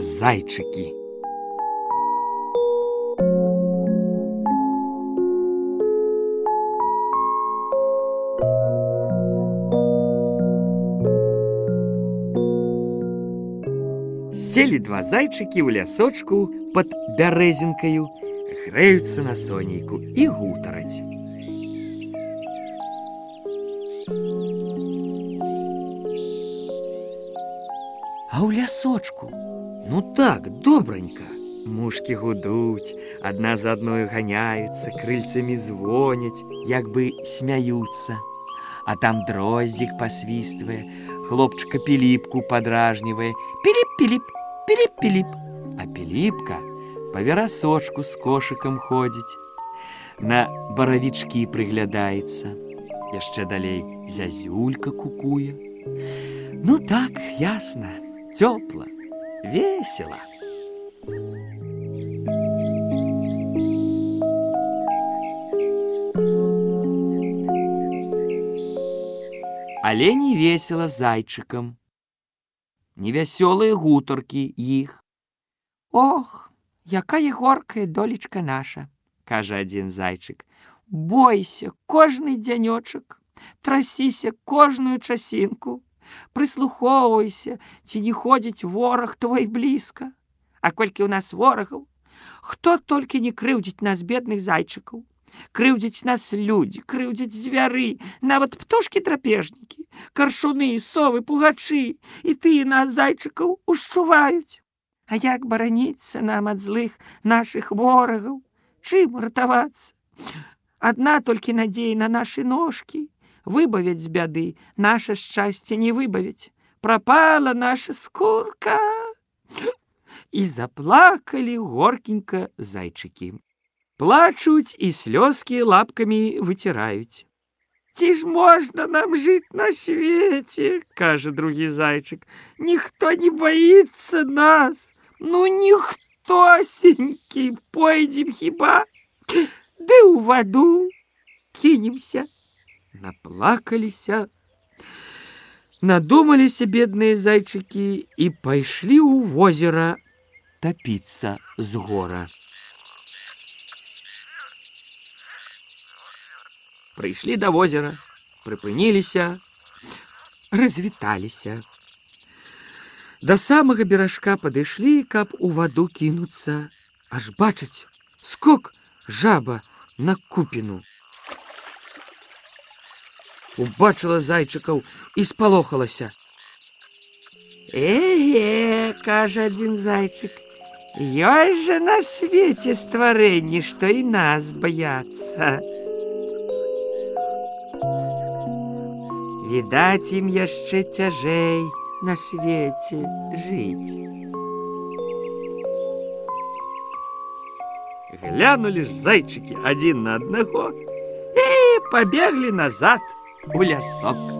зайчики. Сели два зайчики ў лясочку под бярэзінкаю, грэюцца на сонейку і гутараць. А ў лясочку ну так добранька. Мушкі гудуць, адна за адною ганяюцца, крыльцамі звоняць, як бы смяюцца. А там дроздзік пасвіствае, хлопчыка піліпку падражнівае, піліп-піліп, піліп-піліп. А піліпка па верасочку з кошыкам ходзіць. На баравічкі прыглядаецца. Яшчэ далей зязюлька кукуе. Ну так, ясна, цёпла, весела. Але не весела зайчыкам. Невясёлыя гутаркі іх. Ох, якая горкая долечка наша, кажа адзін зайчык. Бойся кожны дзянёчак, трасіся кожную часінку, Прыслухоўвайся, ці не ходзіць вораг твой блізка. А колькі ў нас ворагаў, хто толькі не крыўдзіць нас бедных зайчыкаў, крыўдзіць нас людзі, крыўдзіць звяры, нават птушкі драпежнікі, каршуны, совы, пугачы, і тыя нас зайчыкаў ушчуваюць. А як бараніцца нам ад злых нашых ворагаў, чым ратавацца? Адна толькі надзея на нашы ножкі, выбавяць з бяды, наше шчасце не выбавіць. Прапала наша скурка. І заплакалі горкенька зайчыкі. Плачуць і слёзкі лапкамі выціраюць. Ці ж можна нам жыць на свеце, кажа другі зайчык. Ніхто не баіцца нас. Ну ніхтосенькі пойдзем хіба, Ды ў ваду кінемся. Наплакаліся, надумаліся бедныя зайчыкі і пайшлі ў возера тапіцца з гора. Прыйшлі да возера, прыпыніліся, развіталіся. Да самага беражка падышлі, каб у ваду кінуцца, аж бачыць, скок жаба на купіну. Убачыла зайчыкаў і спалохалася. Эге, кажа адзін зайчык, ёсць жа на свеце стварэнні, што і нас баяцца. Відаць, ім яшчэ цяжэй на свеце жыць. Глянулі ж зайчыкі адзін на аднаго і пабеглі назад у лясок.